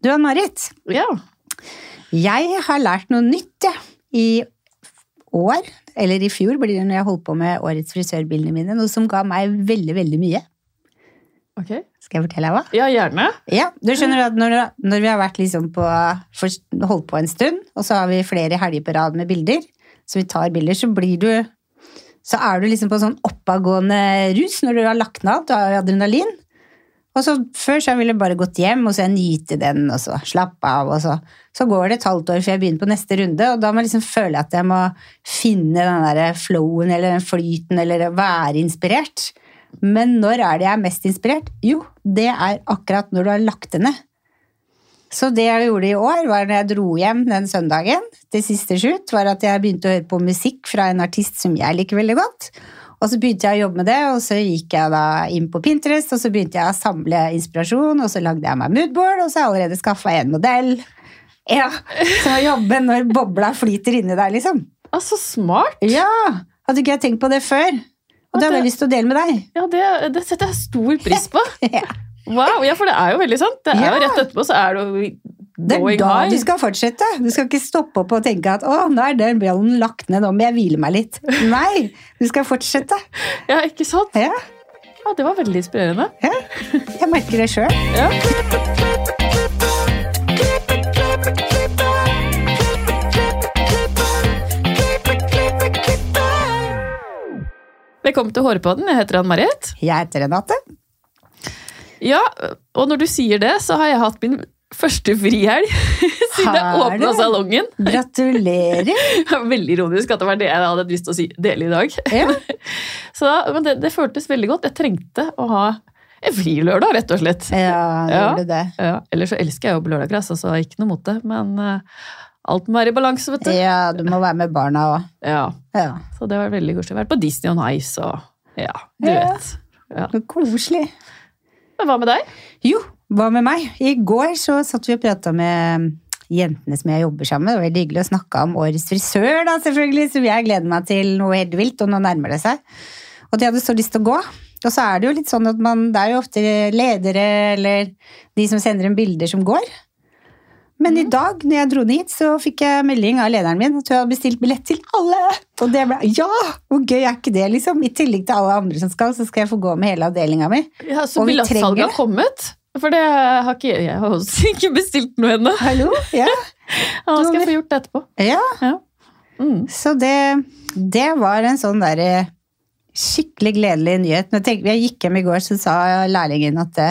Du Ann-Marit, Ja. jeg har lært noe nytt jeg, i år, eller i fjor blir det når jeg holdt på med årets frisørbildene mine, noe som ga meg veldig, veldig mye. Ok. Skal jeg fortelle deg hva? Ja, gjerne. Ja, du skjønner at når, når vi har liksom på, holdt på en stund, og så har vi flere helger på rad med bilder, så vi tar bilder, så blir du så er du liksom på sånn oppadgående rus når du har lagt ned alt, du har adrenalin. Og så Før så ville jeg bare gått hjem og så jeg nyte den, og så slappe av. og så, så går det et halvt år før jeg begynner på neste runde, og da må jeg liksom føle at jeg må finne den der flowen eller den flyten eller være inspirert. Men når er det jeg er mest inspirert? Jo, det er akkurat når du har lagt det ned. Så det jeg gjorde i år, var når jeg dro hjem den søndagen, det siste shoot, var at jeg begynte å høre på musikk fra en artist som jeg liker veldig godt. Og så begynte jeg å jobbe med det, og så gikk jeg da inn på Pinterest, og så begynte jeg å samle inspirasjon, og så lagde jeg meg moodboard, og så har jeg allerede skaffa en modell. Ja, Som å jobbe når bobla flyter inni deg, liksom. Ah, så smart! Ja! Hadde ikke jeg tenkt på det før. Og det hadde jeg lyst til å dele med deg. Ja, det, det setter jeg stor pris på. Ja. Wow, ja, for det er jo veldig sant. Det er Ja. jo Rett etterpå så er det jo Det er da high. du skal fortsette. Du skal ikke stoppe opp og tenke at 'å, nå er den ballen lagt ned, nå må jeg hvile meg litt'. Nei, du skal fortsette. Ja, ikke sant? Ja, Ja, Det var veldig inspirerende. ja. Jeg merker det sjøl. Ja. Velkommen til Hårpodden. Jeg heter Ann-Marit. Jeg heter Renate. Ja, og når du sier det, så har jeg hatt min første frihelg siden jeg åpna salongen. Gratulerer. Det er Veldig ironisk at det var det jeg hadde lyst til å si, dele i dag. Ja. Så, men det, det føltes veldig godt. Jeg trengte å ha en frilørdag, rett og slett. Ja, Ja. gjorde det? Ja, ellers så elsker jeg jo lørdager, altså, så ikke noe mot det. Men uh, alt må være i balanse, vet du. Ja, du må være med barna òg. Ja, Ja. så det var veldig koselig. Vært på Disney on Ice og ja, du Ja. vet. Ja. Koselig. Men hva med deg? Jo, hva med meg? I går så satt vi og prata med jentene som jeg jobber sammen med. Det var veldig hyggelig å snakke om årets frisør, da, selvfølgelig, som jeg gleder meg til noe helt vilt, og nå nærmer det seg. Og de hadde så lyst til å gå. Og så er det jo litt sånn at man, det er jo ofte ledere eller de som sender inn bilder som går. Men i dag, når jeg dro ned hit, så fikk jeg melding av lederen min at hun hadde bestilt billett til alle. Og det ble Ja! Hvor gøy er ikke det, liksom? I tillegg til alle andre som skal, så skal jeg få gå med hele avdelinga mi. Ja, så billettsalget har kommet? For det har ikke jeg har også ikke bestilt noe ennå. Hallo? Ja. Da skal jeg få gjort det etterpå. ja. Ja. Mm. Så det, det var en sånn derre skikkelig gledelig nyhet. Når jeg, jeg gikk hjem i går, så sa lærlingen at det,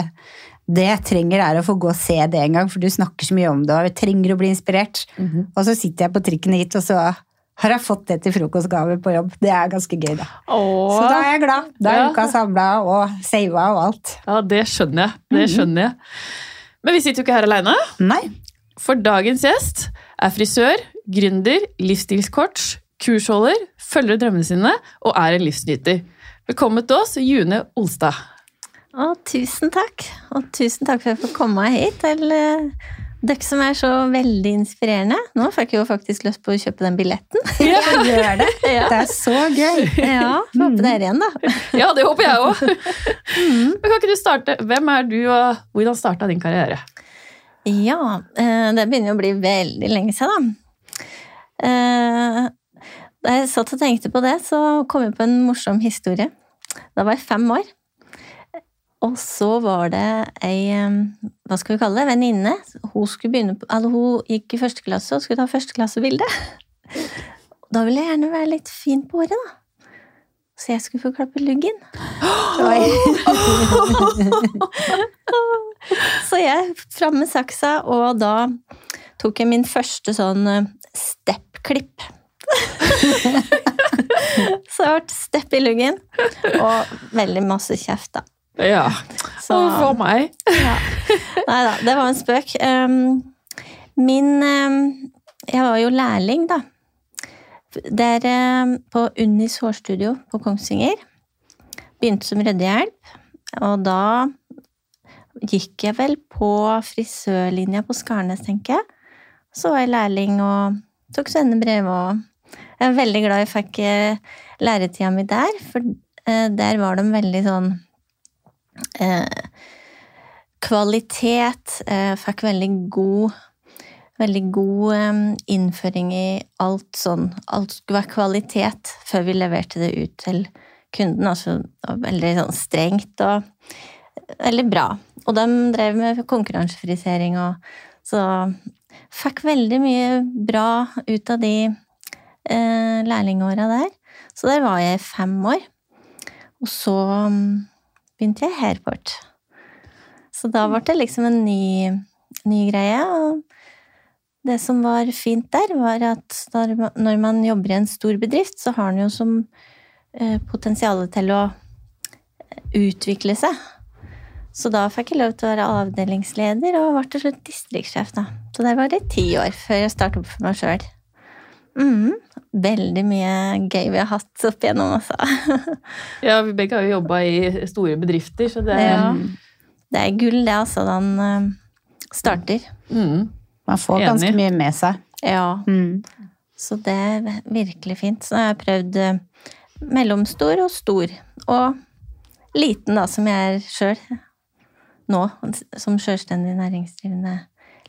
det jeg trenger er å få gå og se det en gang, for du snakker så mye om det, og jeg trenger å bli inspirert. Mhm. Og så sitter jeg på trikken hit, og så har jeg fått det til frokostgave på jobb. Det er ganske gøy, da. Åh. Så da er jeg glad. Da er Ja. uka samla og sava og alt. Ja, det skjønner jeg. Det Mhm. skjønner jeg. Men vi sitter jo ikke her aleine. Nei. For dagens gjest er frisør, gründer, livsstilscoach, kursholder, følger drømmene sine og er en livsnyter. Velkommen til oss, June Olstad. Å, tusen takk. Og tusen takk for at jeg får komme hit til eh, dere som er så veldig inspirerende. Nå fikk jeg jo faktisk lyst på å kjøpe den billetten. Ja, gjør det. Ja. Det er så gøy. Ja, får håpe dere igjen, da. Ja, det håper jeg òg. Mm. kan ikke du starte? Hvem er du, og hvordan starta din karriere? Ja, eh, det begynner jo å bli veldig lenge siden, da. Eh, Da jeg satt og tenkte på det, så kom jeg på en morsom historie. Da var jeg fem år. Og så var det ei eh, hva skal vi kalle det, venninne. Hun, eller hun gikk i første klasse og skulle ta førsteklassebilde. Da ville jeg gjerne være litt fin på håret, da. Så jeg skulle få klappe luggen. Så jeg fram med saksa, og da tok jeg min første sånn steppklipp. step-klipp. Så jeg ble stepp i luggen, og veldig masse kjeft, da. Ja, Så, for meg. ja. Nei da, det var en spøk. Min Jeg var jo lærling, da. Der på Unnis hårstudio på Kongsvinger. Begynte som røddehjelp. og da gikk jeg vel på frisørlinja på Skarnes, tenker jeg. Så var jeg lærling og tok svennebrev og Jeg er veldig glad jeg fikk eh, læretida mi der, for eh, der var de veldig sånn kvalitet. Eh, fikk veldig god Veldig god eh, innføring i alt sånn Alt skulle være kvalitet før vi leverte det ut til kunden. Altså veldig sånn strengt og veldig bra. Og de drev med konkurransefrisering og Så fikk veldig mye bra ut av de eh, lærlingåra der. Så der var jeg i fem år. Og så mm, begynte jeg i Hairport. Så da ble det liksom en ny, ny greie. Og det som var fint der, var at når man- jobber i en stor bedrift, så har man jo som eh, potensial til å utvikle seg. Så da fikk jeg lov til å være avdelingsleder, og ble til slutt distriktssjef. Så der var det ti år før jeg startet opp for meg sjøl. Mhm. Veldig mye gøy vi har hatt opp igjennom, også. Ja, vi begge har jo jobba i store bedrifter, så det Ja. Det er gull, det, altså. Den eh, starter. mm. Man får ganske mye med seg. Ja. Mm. Så det er virkelig fint. Så jeg har prøvd eh, mellomstor og stor. Og liten, da, som jeg er sjøl nå. Som sjølstendig næringsdrivende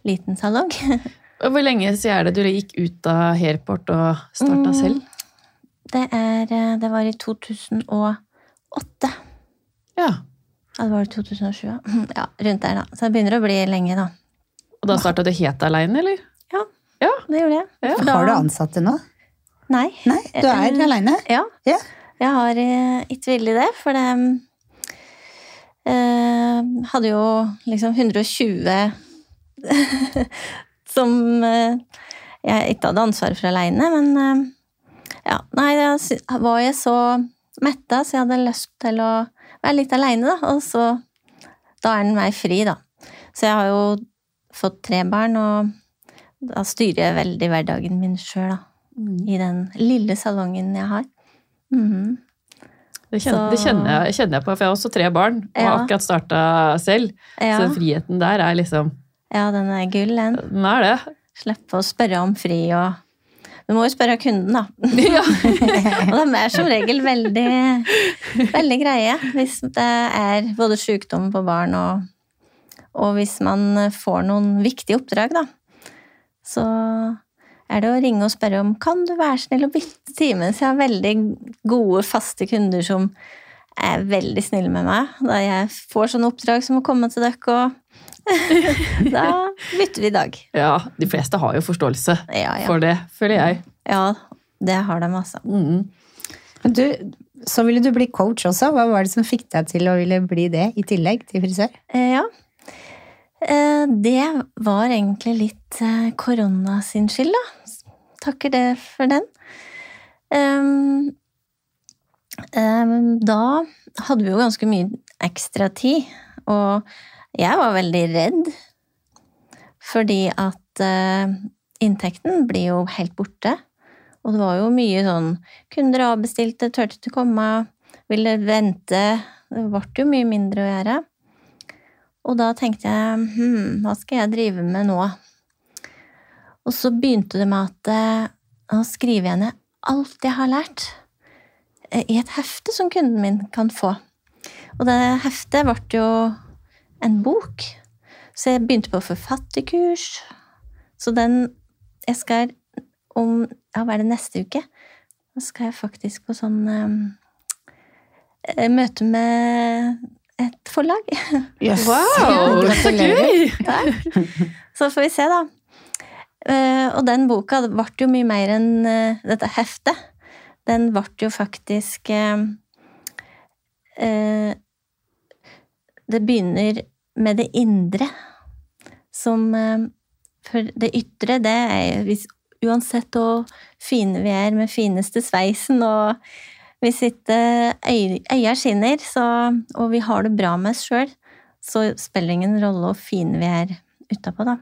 liten salong. Hvor lenge siden er det du gikk ut av Hairport og starta Mm. selv? Det, er, eh, det var i 2008. Ja. Ja, det var i 2007, ja. Ja, rundt der, da. Så det begynner å bli lenge, da. Og da starta du helt aleine, eller? Ja, Ja. det gjorde jeg. Ja. Da- Har du ansatte nå? Nei. Nei, du er uh, aleine? Ja. Yeah. Jeg har eh, ikke villet det, for det eh, hadde jo liksom 120 som eh, jeg ikke hadde ansvar for aleine, men eh, ja, nei, da var jeg så metta, så jeg hadde lyst til å være litt aleine, da, og så Da er den meg fri, da. Så jeg har jo fått tre barn, og da styrer jeg veldig hverdagen min sjøl, da. I den lille salongen jeg har. Mhm. Det kjenner, det kjenner, jeg, kjenner jeg på, for jeg har også tre barn og Ja. akkurat starta selv. Ja, Så friheten der er liksom ja, den er gull, den. Den er det. Slippe å spørre om fri og Du må jo spørre kunden, da. Ja. Og de er som regel veldig, veldig greie hvis det er både sykdom på barn og, og hvis man får noen viktige oppdrag, da. Så er det å ringe og spørre om kan du være snill å bytte time. Så jeg har veldig gode, faste kunder som er veldig snille med meg. Da jeg får sånne oppdrag som å komme til dere, og da bytter vi dag. ja, de fleste har jo forståelse Ja, ja. for det, føler jeg. ja det har de, altså. Mm. Du, så ville du bli coach også. Hva var det som fikk deg til å ville bli det, i tillegg til frisør? Eh, Ja. Eh, Det var egentlig litt eh, korona sin skyld, da. Takker det for den. Ehm, ehm, Da hadde vi jo ganske mye ekstra tid, og jeg var veldig redd. Fordi at eh, inntekten blir jo helt borte. Og det var jo mye sånn Kunder avbestilte, turte ikke komme, ville vente. Det ble jo mye mindre å gjøre. Og da tenkte jeg hm, hva skal jeg drive med nå? Og så begynte det med at eh, nå skriver ned alt jeg har lært eh, i et hefte som kunden min kan få. Og det heftet ble jo en bok. Så jeg begynte på forfatterkurs. Så den Jeg skal om Ja, hva er det neste uke? Nå skal jeg faktisk på sånn eh, møte med et forlag. Yes. Wow, så gøy! Så får vi se, da. Eh, og den boka ble jo mye mer enn dette heftet. Den ble jo faktisk eh, eh, Det begynner med det indre. Som eh, For det ytre, det er hvis, Uansett hvor fine vi er med fineste sveisen og hvis ikke øy, øya skinner, så, og vi har det bra med oss sjøl, så spiller det ingen rolle hvor fine vi er utapå, da.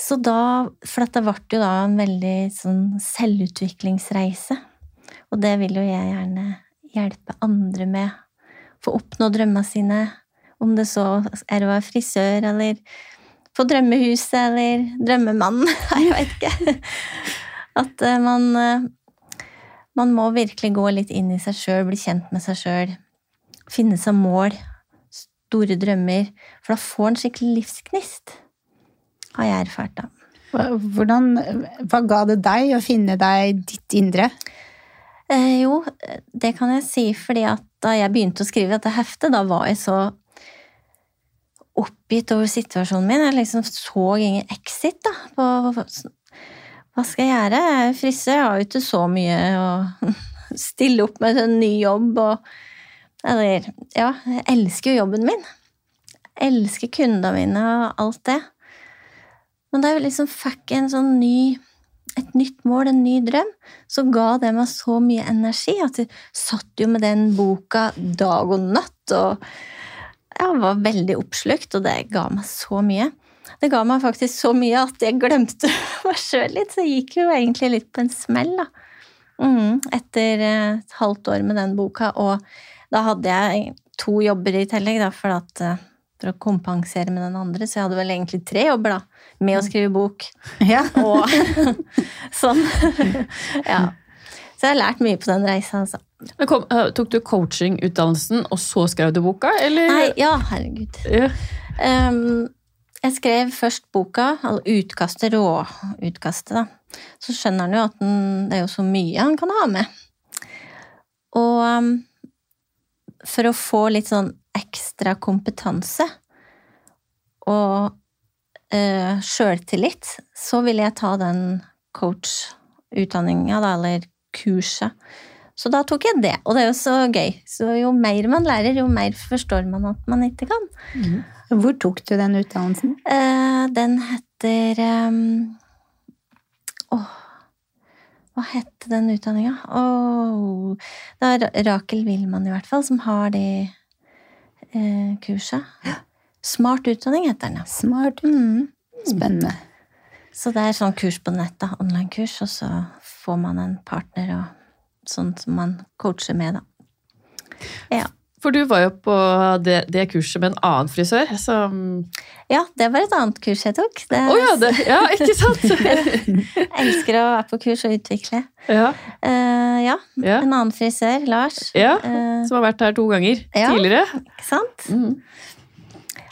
Så da For dette ble jo da en veldig sånn selvutviklingsreise. Og det vil jo jeg gjerne hjelpe andre med. Få oppnå drømmene sine. Om det så er å være frisør, eller på drømmehuset, eller drømmemann. Jeg vet ikke. At eh, man eh, Man må virkelig gå litt inn i seg sjøl, bli kjent med seg sjøl. Finne seg mål. store drømmer. For da får en skikkelig livsgnist. Har jeg erfart, da. Hvordan, hva ga det deg å finne deg ditt indre? Eh, jo, det kan jeg si, fordi at da jeg begynte å skrive dette heftet, da var jeg så oppgitt over situasjonen min. Jeg liksom så ingen exit, da. På, hva skal jeg gjøre? Jeg er frisør, jeg har jo ikke så mye å stille opp med en ny jobb og Eller, ja, jeg elsker jo jobben min. Jeg elsker kundene mine og alt det. Men da jeg liksom fikk en sånn ny et nytt mål, en ny drøm, så ga det meg så mye energi at jeg satt jo med den boka dag og natt og jeg var veldig oppslukt, og det ga meg så mye. Det ga meg faktisk så mye at jeg glemte meg sjøl litt, så jeg gikk jo egentlig litt på en smell, da. Mm, etter eh, et halvt år med den boka, og da hadde jeg to jobber i tillegg, da, for, at, eh, for å kompensere med den andre, så jeg hadde vel egentlig tre jobber, da, med å skrive bok. Ja. Og sånn. ja. Så jeg har lært mye på den reisa, altså. Kom, eh, tok du coachingutdannelsen, og så skrev du boka, eller? Nei, ja, herregud. Ja. Um, jeg skrev først boka, altså utkastet, råutkastet, da. Så skjønner han jo at den, det er jo så mye han kan ha med. Og um, for å få litt sånn ekstra kompetanse og uh, sjøltillit, så ville jeg ta den coach-utdanninga, da, eller kurset. Så da tok jeg det, og det er jo så gøy. Så jo mer man lærer, jo mer forstår man at man ikke kan. Hvor tok du den utdannelsen? Eh, den heter um, Åh, hva het den utdanninga? Oh, det er Rakel Wilman i hvert fall som har det eh, kurset. Smart utdanning heter den, ja. Smart. Mm. Spennende. Så det er sånn kurs på nett. Online-kurs, og så får man en partner og sånn som man coacher med, da. Ja. For du var jo på det, det kurset med en annen frisør som ja, det var et annet kurs jeg tok. Det oh, ja, det, ja, ikke sant? Jeg elsker å være på kurs og utvikle. ja, Uh, ja, ja, en annen frisør, Lars. ja. Eh, Som har vært her to ganger tidligere. ikke sant? Mm.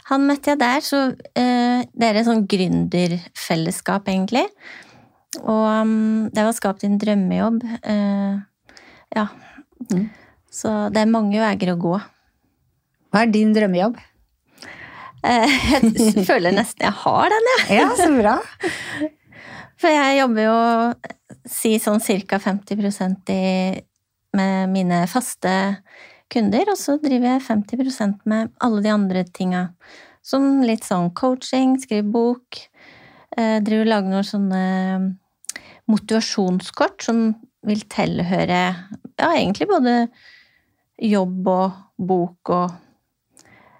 Han møtte jeg der, så eh, det er et sånn gründerfellesskap, egentlig. Og um, det var skapt en drømmejobb. Eh, ja. Mm. Så det er mange veier å gå. Hva er din drømmejobb? Eh, jeg føler nesten jeg har den, jeg. Ja, så bra. For jeg jobber jo si sånn ca. 50 i, med mine faste kunder, og så driver jeg 50% med alle de andre tinga. Som litt sånn coaching, skrive bok, eh, driver og lager noen sånne motivasjonskort som vil tilhøre ja, egentlig både jobb og bok og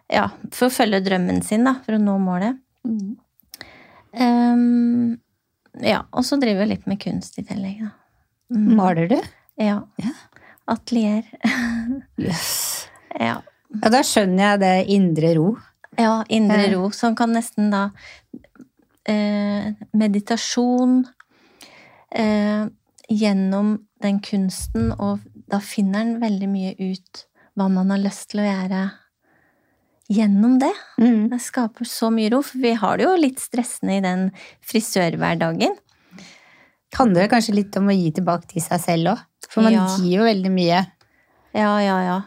Ja, for å følge drømmen sin, da, for å nå målet. Mm. Um, ja, og så driver jeg litt med kunst i tillegg, da. Mm. Maler du? Ja. Ja. Atelier. Yes. ja. Ja, da skjønner jeg det indre ro. ja, indre ro, som kan nesten da eh, Meditasjon eh, gjennom den kunsten, og da finner en veldig mye ut hva man har lyst til å gjøre gjennom det. Mm. Det skaper så mye ro, for vi har det jo litt stressende i den frisørhverdagen. Handler det kanskje litt om å gi tilbake til seg selv òg? For man Ja. gir jo veldig mye. Ja, ja, ja.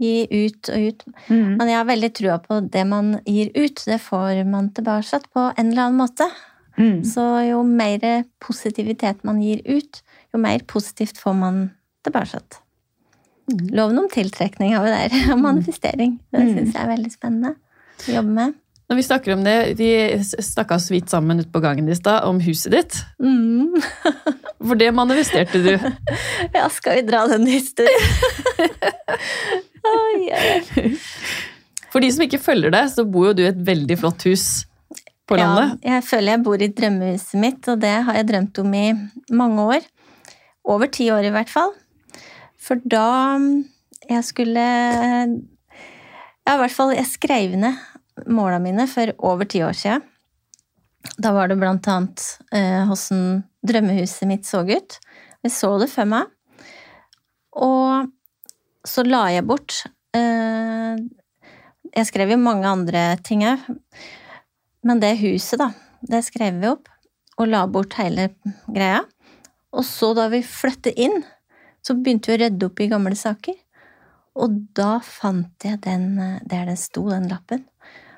Gi ut og ut. Mm. Men jeg har veldig trua på det man gir ut, det får man tilbake på en eller annen måte. Mm. Så jo mer positivitet man gir ut, jo mer positivt får man tilbake. Mm. Loven om tiltrekning har vi der, og manifestering. Det Mm. syns jeg er veldig spennende å jobbe med. Når vi snakker om det, Vi snakka så vidt sammen ute på gangen i stad om huset ditt. Mm. For det manifesterte du. Ja, skal vi dra den historien? oh, yeah. For de som ikke følger deg, så bor jo du i et veldig flott hus på landet. Ja, jeg føler jeg bor i drømmehuset mitt, og det har jeg drømt om i mange år. Over ti år, i hvert fall. For da jeg skulle Ja, i hvert fall, jeg skrev ned måla mine for over ti år siden. Da var det blant annet eh, hvordan drømmehuset mitt så ut. Jeg så det for meg. Og så la jeg bort eh, jeg skrev jo mange andre ting òg. Men det huset, da, det skrev vi opp. Og la bort hele greia. Og så da vi flyttet inn, så begynte vi å rydde opp i gamle saker. Og da fant jeg den eh, der det sto, den lappen.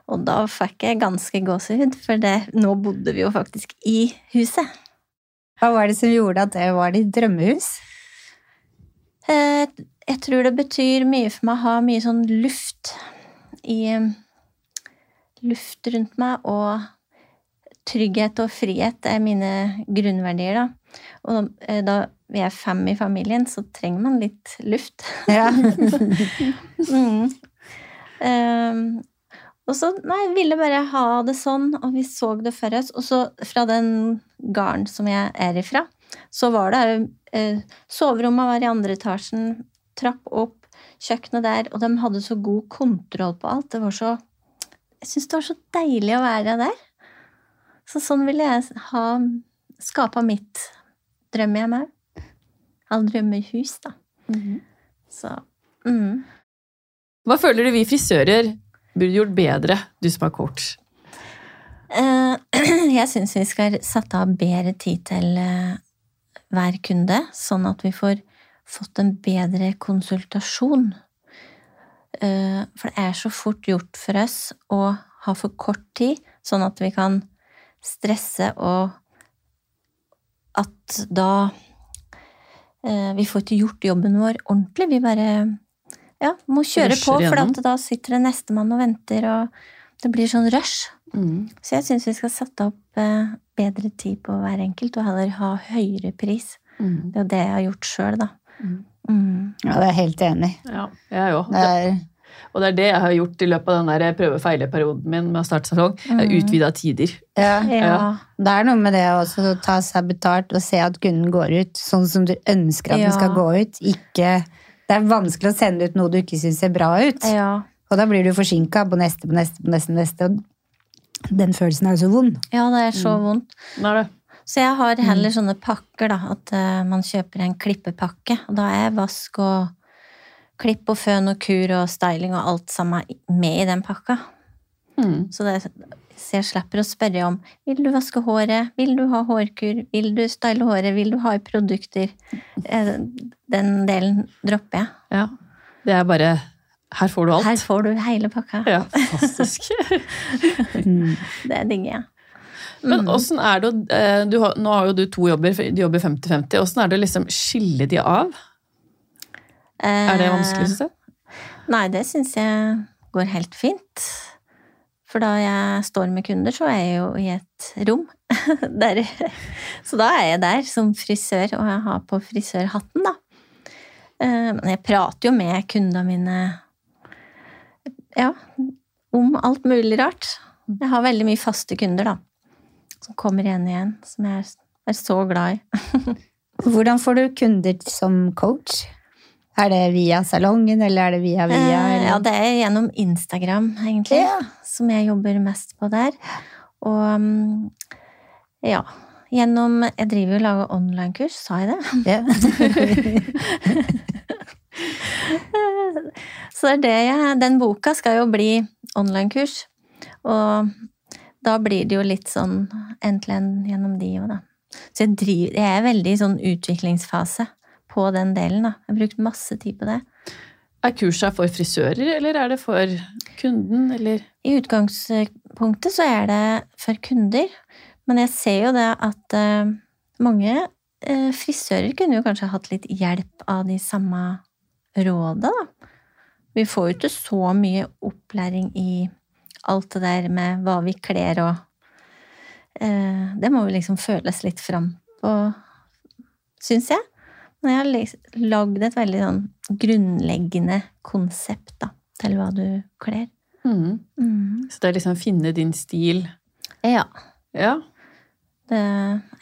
Og da fikk jeg ganske gåsehud, for det, nå bodde vi jo faktisk i huset. Hva var det som gjorde at det var ditt drømmehus? Eh, Jeg tror det betyr mye for meg å ha mye sånn luft i Luft rundt meg, og trygghet og frihet er mine grunnverdier, da. Og eh, da vi er fem i familien, så trenger man litt luft. Ja. Mm. Ehm, og så, nei, ville bare ha det sånn, og vi så det for oss. Og så fra den gården som jeg er ifra, så var det eh, Soverommet var i andre etasjen, trapp opp, kjøkkenet der, og de hadde så god kontroll på alt. Det var så Jeg syns det var så deilig å være der. Så sånn ville jeg ha skapa mitt drømmehjem òg. Eller drømmehus, da. Så mm. Hva føler du vi frisører burde gjort bedre, du som coach? Eh, Jeg syns vi skal sette av bedre tid til eh, hver kunde, sånn at vi får fått en bedre konsultasjon. Eh, For det er så fort gjort for oss å ha for kort tid, sånn at vi kan stresse og at da Vi får ikke gjort jobben vår ordentlig. Vi bare ja, må kjøre på, for at da sitter det nestemann og venter, og det blir sånn rush. Så jeg syns vi skal sette opp eh, bedre tid på hver enkelt, og heller ha høyere pris. Mm. Det er jo det jeg har gjort sjøl, da. Mm. Mm. ja, det er jeg helt enig i. Ja, jeg òg. Det er Og det er det jeg har gjort i løpet av den prøve-feile-perioden min med å starte salong. Jeg har Mm. utvida tider. ja. Ja. Ja. Det er noe med det også, å ta seg betalt og se at kunden går ut sånn som du ønsker at Ja. den skal gå ut. Ikke, det er vanskelig å sende ut noe du ikke syns ser bra ut. Ja. Og da blir du forsinka på neste, på neste, på neste, neste. Og den følelsen er jo så vond. ja, det er så Mm. vondt. Det er det. Så jeg har heller sånne pakker, da. At uh, man kjøper en klippepakke. Og da er vask og klipp og føn og kur og styling og alt sammen med i den pakka. Mm. Så, det, så jeg slipper å spørre om vil du vaske håret, vil du ha hårkur, vil du style håret, vil du ha i produkter. Eh, Den delen dropper jeg. Ja. Det er bare Her får du alt. Her får du hele pakka. Ja, fantastisk. Mm. Det digger jeg. Men Mm. åssen er det å eh, du Nå har jo du to jobber, du jobber 50-50. Åssen er det å liksom skille de av? Er det vanskelig, syns du? Eh, Nei, det syns jeg går helt fint. For da jeg står med kunder, så er jeg jo i et rom. der, så da er jeg der som frisør, og jeg har på frisørhatten, da. Eh, Men jeg prater jo med kundene mine ja, om alt mulig rart. Jeg har veldig mye faste kunder, da. Som kommer igjen igjen. Som jeg er så glad i. Hvordan får du kunder som coach? Er det via salongen, eller er det via via? Eh, Eller? Ja, det er gjennom Instagram, egentlig, Ja. som jeg jobber mest på der. Og mm, ja, gjennom Jeg driver jo og lager online-kurs, sa jeg det? Ja. Så det er det jeg Den boka skal jo bli online-kurs, og da blir det jo litt sånn end-to-end gjennom de òg, da. Så jeg, driver, jeg er veldig i sånn utviklingsfase på den delen, da. Jeg har brukt masse tid på det. Er kurset for frisører, eller er det for kunden, eller I utgangspunktet så er det for kunder, men jeg ser jo det at eh, mange eh, frisører kunne jo kanskje hatt litt hjelp av de samme råda, da. Vi får jo ikke så mye opplæring i alt det der med hva vi kler og eh, Det må jo liksom føles litt fram på, syns jeg. Men jeg har lis- lagd et veldig sånn grunnleggende konsept da, til hva du kler. Mm. Mm. Så det er liksom finne din stil. Ja, Ja. det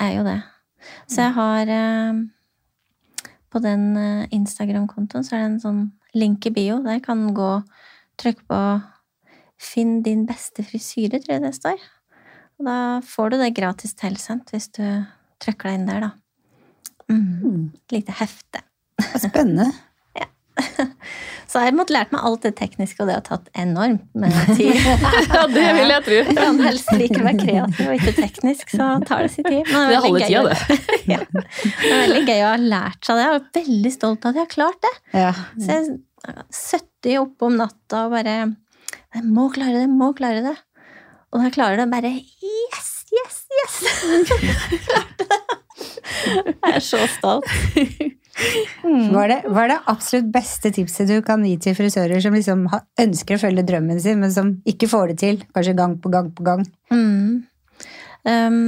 er jo det. Så jeg har eh, På den eh, Instagram-kontoen så er det en sånn link i bio. Der kan du gå trykke på 'Finn din beste frisyre', tror jeg det står. Og da får du det gratis tilsendt hvis du trykker deg inn der, da. Mm. Mm. Et lite hefte. Spennende. Så jeg måtte lært meg alt det tekniske, og det har tatt enormt med tid. Ja, det vil jeg tro. Jeg kan helst liker å være kreativ og ikke teknisk, så tar det sin tid. Men Det er halve tida, det. ja. det er veldig gøy å ha lært seg det. Jeg er veldig stolt av at jeg har klart det. Ja. Så jeg søtter 70 oppe om natta og bare Jeg må klare det, jeg må klare det. Og klarer jeg det bare Yes, yes, yes! Klarte det. Jeg er så stolt. Mm. Hva, er det, hva er det absolutt beste tipset du kan gi til frisører som liksom har- ønsker å følge drømmen sin, men som ikke får det til? Kanskje gang på gang på gang. Mm. Um,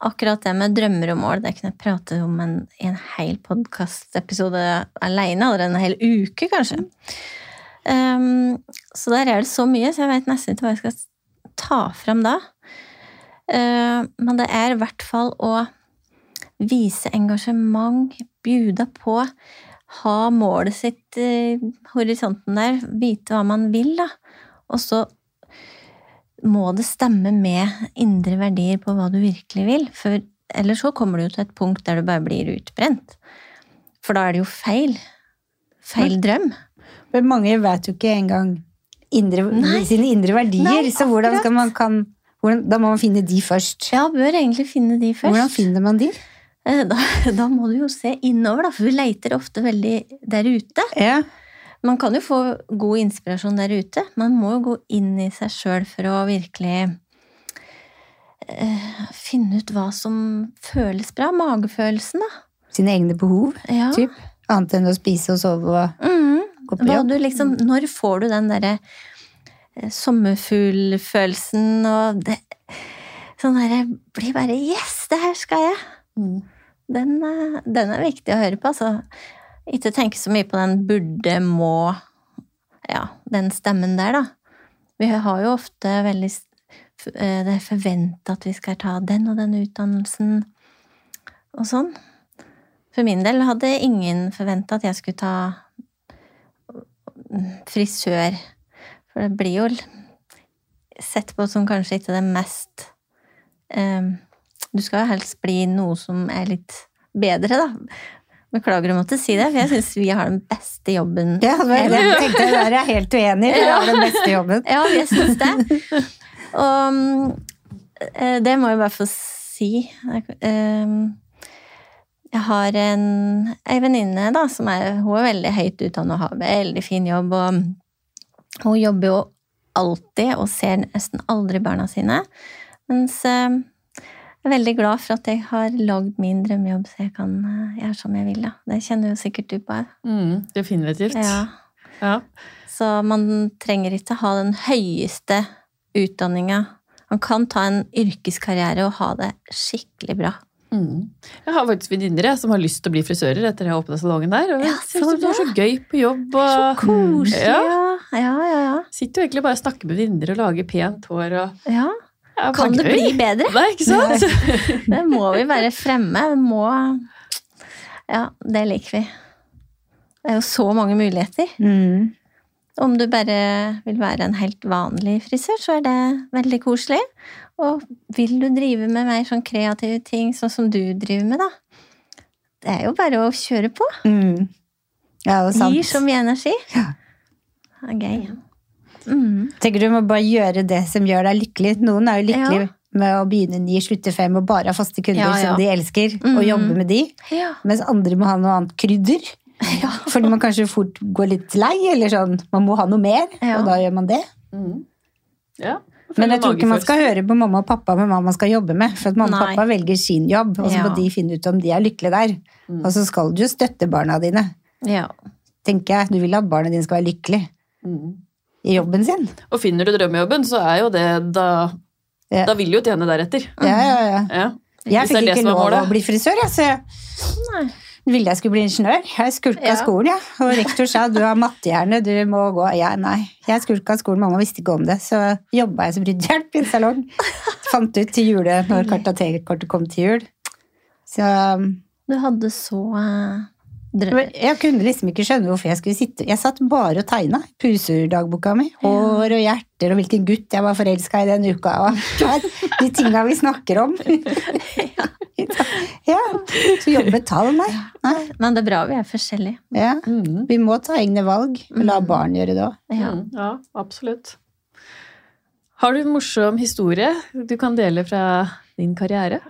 akkurat det med drømmer og mål, det kunne jeg prate om en, i en hel podkastepisode aleine, eller en hel uke, kanskje. Um, så der er det så mye, så jeg vet nesten ikke hva jeg skal ta fram da. Uh, men det er i hvert fall å vise engasjement, bjuda på, ha målet sitt i horisonten der, vite hva man vil, da. Og så må det stemme med indre verdier på hva du virkelig vil. For ellers så kommer du til et punkt der du bare blir utbrent. For da er det jo feil. Feil drøm. Men mange vet jo ikke engang indre, sine indre verdier, Nei, så hvordan skal man kan hvordan, Da må man finne de først. Ja, bør egentlig finne de først. Hvordan finner man de? Eh, Da, da må du jo se innover, da, for vi leiter ofte veldig der ute. Ja. Man kan jo få god inspirasjon der ute. Man må jo gå inn i seg sjøl for å virkelig eh, finne ut hva som føles bra. Magefølelsen, da. Sine egne behov, Ja. typ. Annet enn å spise og sove og mm. gå på jobb. du liksom, når får du den derre eh, sommerfuglfølelsen og det, Sånn derre Blir bare Yes, det her skal jeg! Mm. Den, eh, den er viktig å høre på, altså. Ikke tenke så mye på den burde, må Ja, den stemmen der, da. Vi har jo ofte veldig eh, Det er forventa at vi skal ta den og den utdannelsen og sånn. For min del hadde ingen forventa at jeg skulle ta mm, frisør. For det blir jo sett på som kanskje ikke det mest eh, Du skal jo helst bli noe som er litt bedre, da. Beklager å måtte si det, for jeg syns vi har den beste jobben. Ja, men jeg tenkte jeg der er jeg helt uenig. Det har den beste jobben. Ja, jeg syns det. Og eh, det må jeg bare få si. Jeg, eh, har en, en venninne da, som er, hun er veldig høyt utdannet og har veldig fin jobb. Og hun jobber jo alltid og ser nesten aldri barna sine. Mens eh, jeg er veldig glad for at jeg har lagd min drømmejobb, så jeg kan eh, gjøre som jeg vil. Da. Det kjenner jo sikkert du på. Mm, definitivt. Ja. Ja. Så man trenger ikke ha den høyeste utdanninga. Man kan ta en yrkeskarriere og ha det skikkelig bra. Mm. Jeg har faktisk venninner som har lyst til å bli frisører etter jeg åpna salongen der. Og Ja, så det var så gøy på jobb. Og Koselig, Ja. ja. Ja, ja, ja. sitter jo egentlig bare og snakker med venninner og lager pent hår. Og, ja. Ja, Kan det bli bedre? Nei, ikke sant? Det må vi bare fremme. Det må Ja, det liker vi. Det er jo så mange muligheter. Mm. Om du bare vil være en helt vanlig frisør, så er det veldig koselig. Og vil du drive med mer sånn kreative ting, sånn som du driver med, da? Det er jo bare å kjøre på. Mm. Ja, det er sant. Gir så mye energi. Ja. Det er gøy. Mm. Tenker du må bare gjøre det som gjør deg lykkelig. Noen er jo lykkelige Ja. med å begynne ni, slutte fem og bare ha faste kunder Ja, ja. som de elsker, og Mhm. jobbe med de. Ja. Mens andre må ha noe annet krydder. Ja. Fordi man kanskje fort går litt lei, eller sånn. Man må ha noe mer, Ja. og da gjør man det. Mm. Ja. Men jeg tror ikke man skal høre på mamma og pappa med hva man skal jobbe med. For at mamma og pappa velger sin jobb, og så Ja. må de finne ut om de er lykkelige der. Mm. Og så skal du jo støtte barna dine. ja. Tenker jeg. Du vil at barna dine skal være lykkelige Mm. I jobben sin. Og finner du drømmejobben, så er jo det da Ja. Da vil du jo tjene deretter. Ja, ja, ja. Ja. Jeg fikk ikke lov å bli frisør, jeg, så jeg Nei. ville jeg skulle bli ingeniør. Jeg skulka Ja. skolen, jeg. Ja. Og rektor sa du har mattehjerne, du må gå. Ja, nei. Jeg skulka skolen, mamma visste ikke om det. Så jobba jeg som ryddehjelp i en salong. Fant ut til jule når kartotekkortet kom til jul. Så um, Du hadde så jeg kunne liksom ikke skjønne hvorfor jeg skulle sitte Jeg satt bare og tegna. Puserdagboka mi. Hår og hjerter og hvilken gutt jeg var forelska i den uka. Og de tinga vi snakker om. Ja, så jobbe med tall, nei. nei. Men det er bra vi er forskjellige. Ja. Mm. Vi må ta egne valg. La barn gjøre det òg. Ja. Mm, ja, absolutt. Har du en morsom historie du kan dele fra din karriere?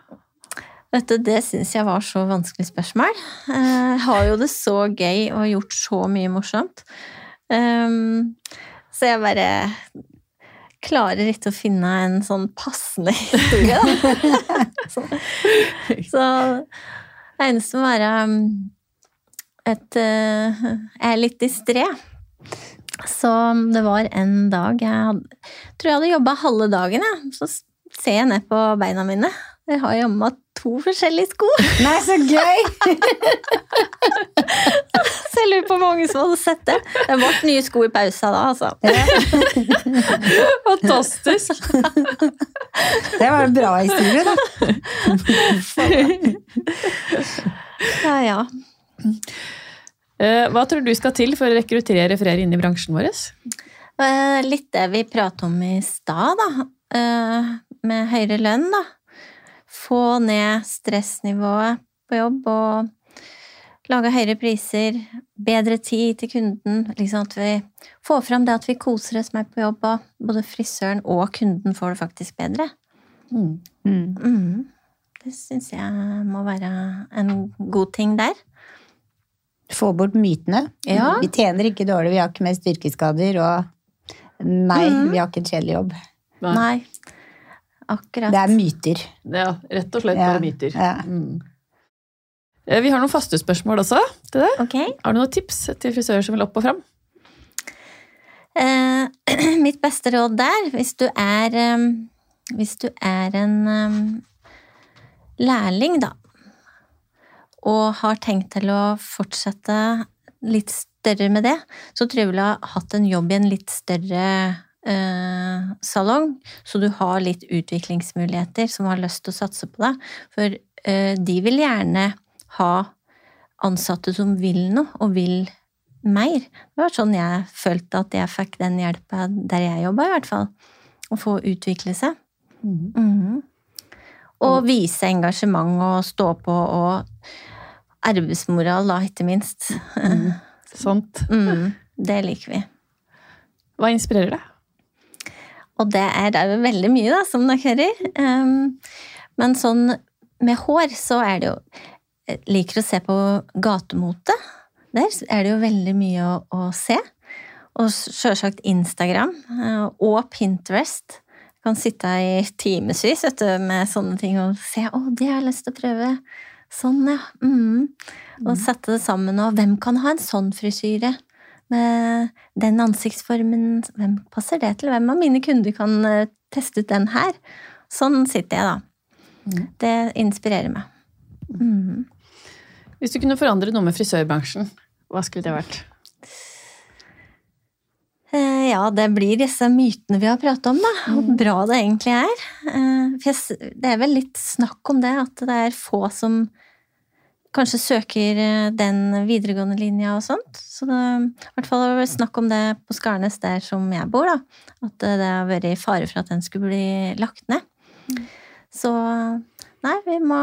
Vet du, Det syns jeg var så vanskelig spørsmål. Eh, Jeg har jo det så gøy og gjort så mye morsomt. Um, så jeg bare klarer ikke å finne en sånn passende historie, da. så, så det eneste må være et eh, Jeg er litt distré. Så det var en dag jeg hadde, tror jeg hadde jobba halve dagen, Ja. Så ser jeg ned på beina mine. Jeg har jammen meg to forskjellige sko. Nei, så gøy! Så jeg lurer på hvor mange som hadde sett det. Det ble nye sko i pausa da, altså. Fantastisk! Det var en bra historie, da. Ja, ja. Eh, Hva tror du skal til for å rekruttere flere inn i bransjen vår? Eh, Litt det vi pratet om i stad, da. Eh, Med høyere lønn, da. Få ned stressnivået på jobb og lage høyere priser. Bedre tid til kunden. Liksom at vi får fram det at vi koser oss mer på jobb, og både frisøren og kunden får det faktisk bedre. Mm. Mm. Mm. Det syns jeg må være en god ting der. Få bort mytene. Ja. Vi tjener ikke dårlig, vi har ikke mest yrkesskader, og nei, mm. vi har ikke en kjedelig jobb. Nei. Nei. Akkurat. Det er myter. Ja, rett og slett Ja, bare myter. ja. Mm. Eh, Vi har noen faste spørsmål også. til deg. Okay. Har du noen tips til frisører som vil opp og fram? Eh, mitt beste råd der, hvis du er um, Hvis du er en um, lærling, da, og har tenkt til å fortsette litt større med det, så tror jeg du ville ha hatt en jobb i en litt større eh, salong, så du har litt utviklingsmuligheter som har lyst til å satse på deg. For eh, de vil gjerne ha ansatte som vil noe, og vil mer. Det var sånn jeg følte at jeg fikk den hjelpa der jeg jobba, i hvert fall. Å få utvikle seg. Mhm. Og vise engasjement og stå på, og arbeidsmoral, da, ikke minst. Sant. Mm, det liker vi. Hva inspirerer deg? Og det er, det er jo veldig mye, da, som dere hører. Um, men sånn med hår, så er det jo jeg Liker å se på gatemote. Der er det jo veldig mye å, å se. Og sjølsagt Instagram eh, og Pinterest. Jeg kan sitte i timevis med sånne ting og se 'Å, det har jeg lyst til å prøve'. Sånn, ja. Mm. Og sette det sammen. Og hvem kan ha en sånn frisyre? Med den ansiktsformen. Hvem passer det til? Hvem av mine kunder kan eh, teste ut den her? Sånn sitter jeg, da. Mm. Det inspirerer meg. Mm. Hvis du kunne forandre noe med frisørbransjen, hva skulle det vært? Eh, Ja, det blir disse mytene vi har pratet om, da. Hvor bra det egentlig er. Eh, det er vel litt snakk om det, at det er få som kanskje søker eh, den videregående linja og sånt. Så det, i hvert fall var snakk om det på Skarnes, der som jeg bor, da. At det har vært i fare for at den skulle bli lagt ned. Så nei, vi må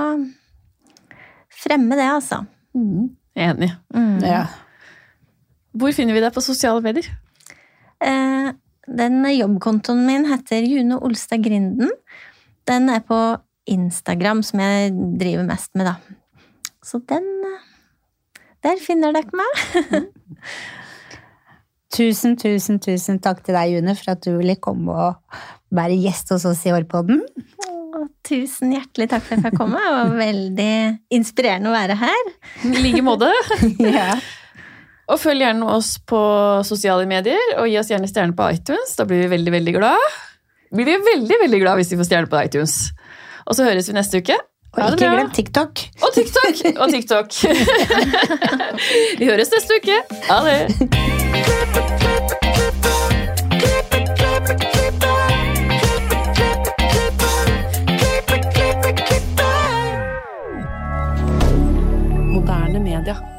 fremme det, altså. Enig. Mm. Ja. Hvor finner vi deg på sosiale medier? Eh, Den jobbkontoen min heter June Olstad Grinden. Den er på Instagram, som jeg driver mest med, da. Så den eh, Der finner dere meg. Tusen, tusen, tusen takk til deg, June, for at du ville komme og være gjest hos oss i Årpodden. Tusen hjertelig takk for at jeg fikk komme. Det var veldig inspirerende å være her. I like måte. Ja. Og følg gjerne oss på sosiale medier, og gi oss gjerne stjerne på iTunes. Da blir vi veldig, veldig glad. Blir vi veldig, veldig glad hvis vi får stjerne på iTunes. Og så høres vi neste uke. Og ikke bra. glem TikTok. Og TikTok! Og TikTok. vi høres neste uke. Ha det. Moderne media.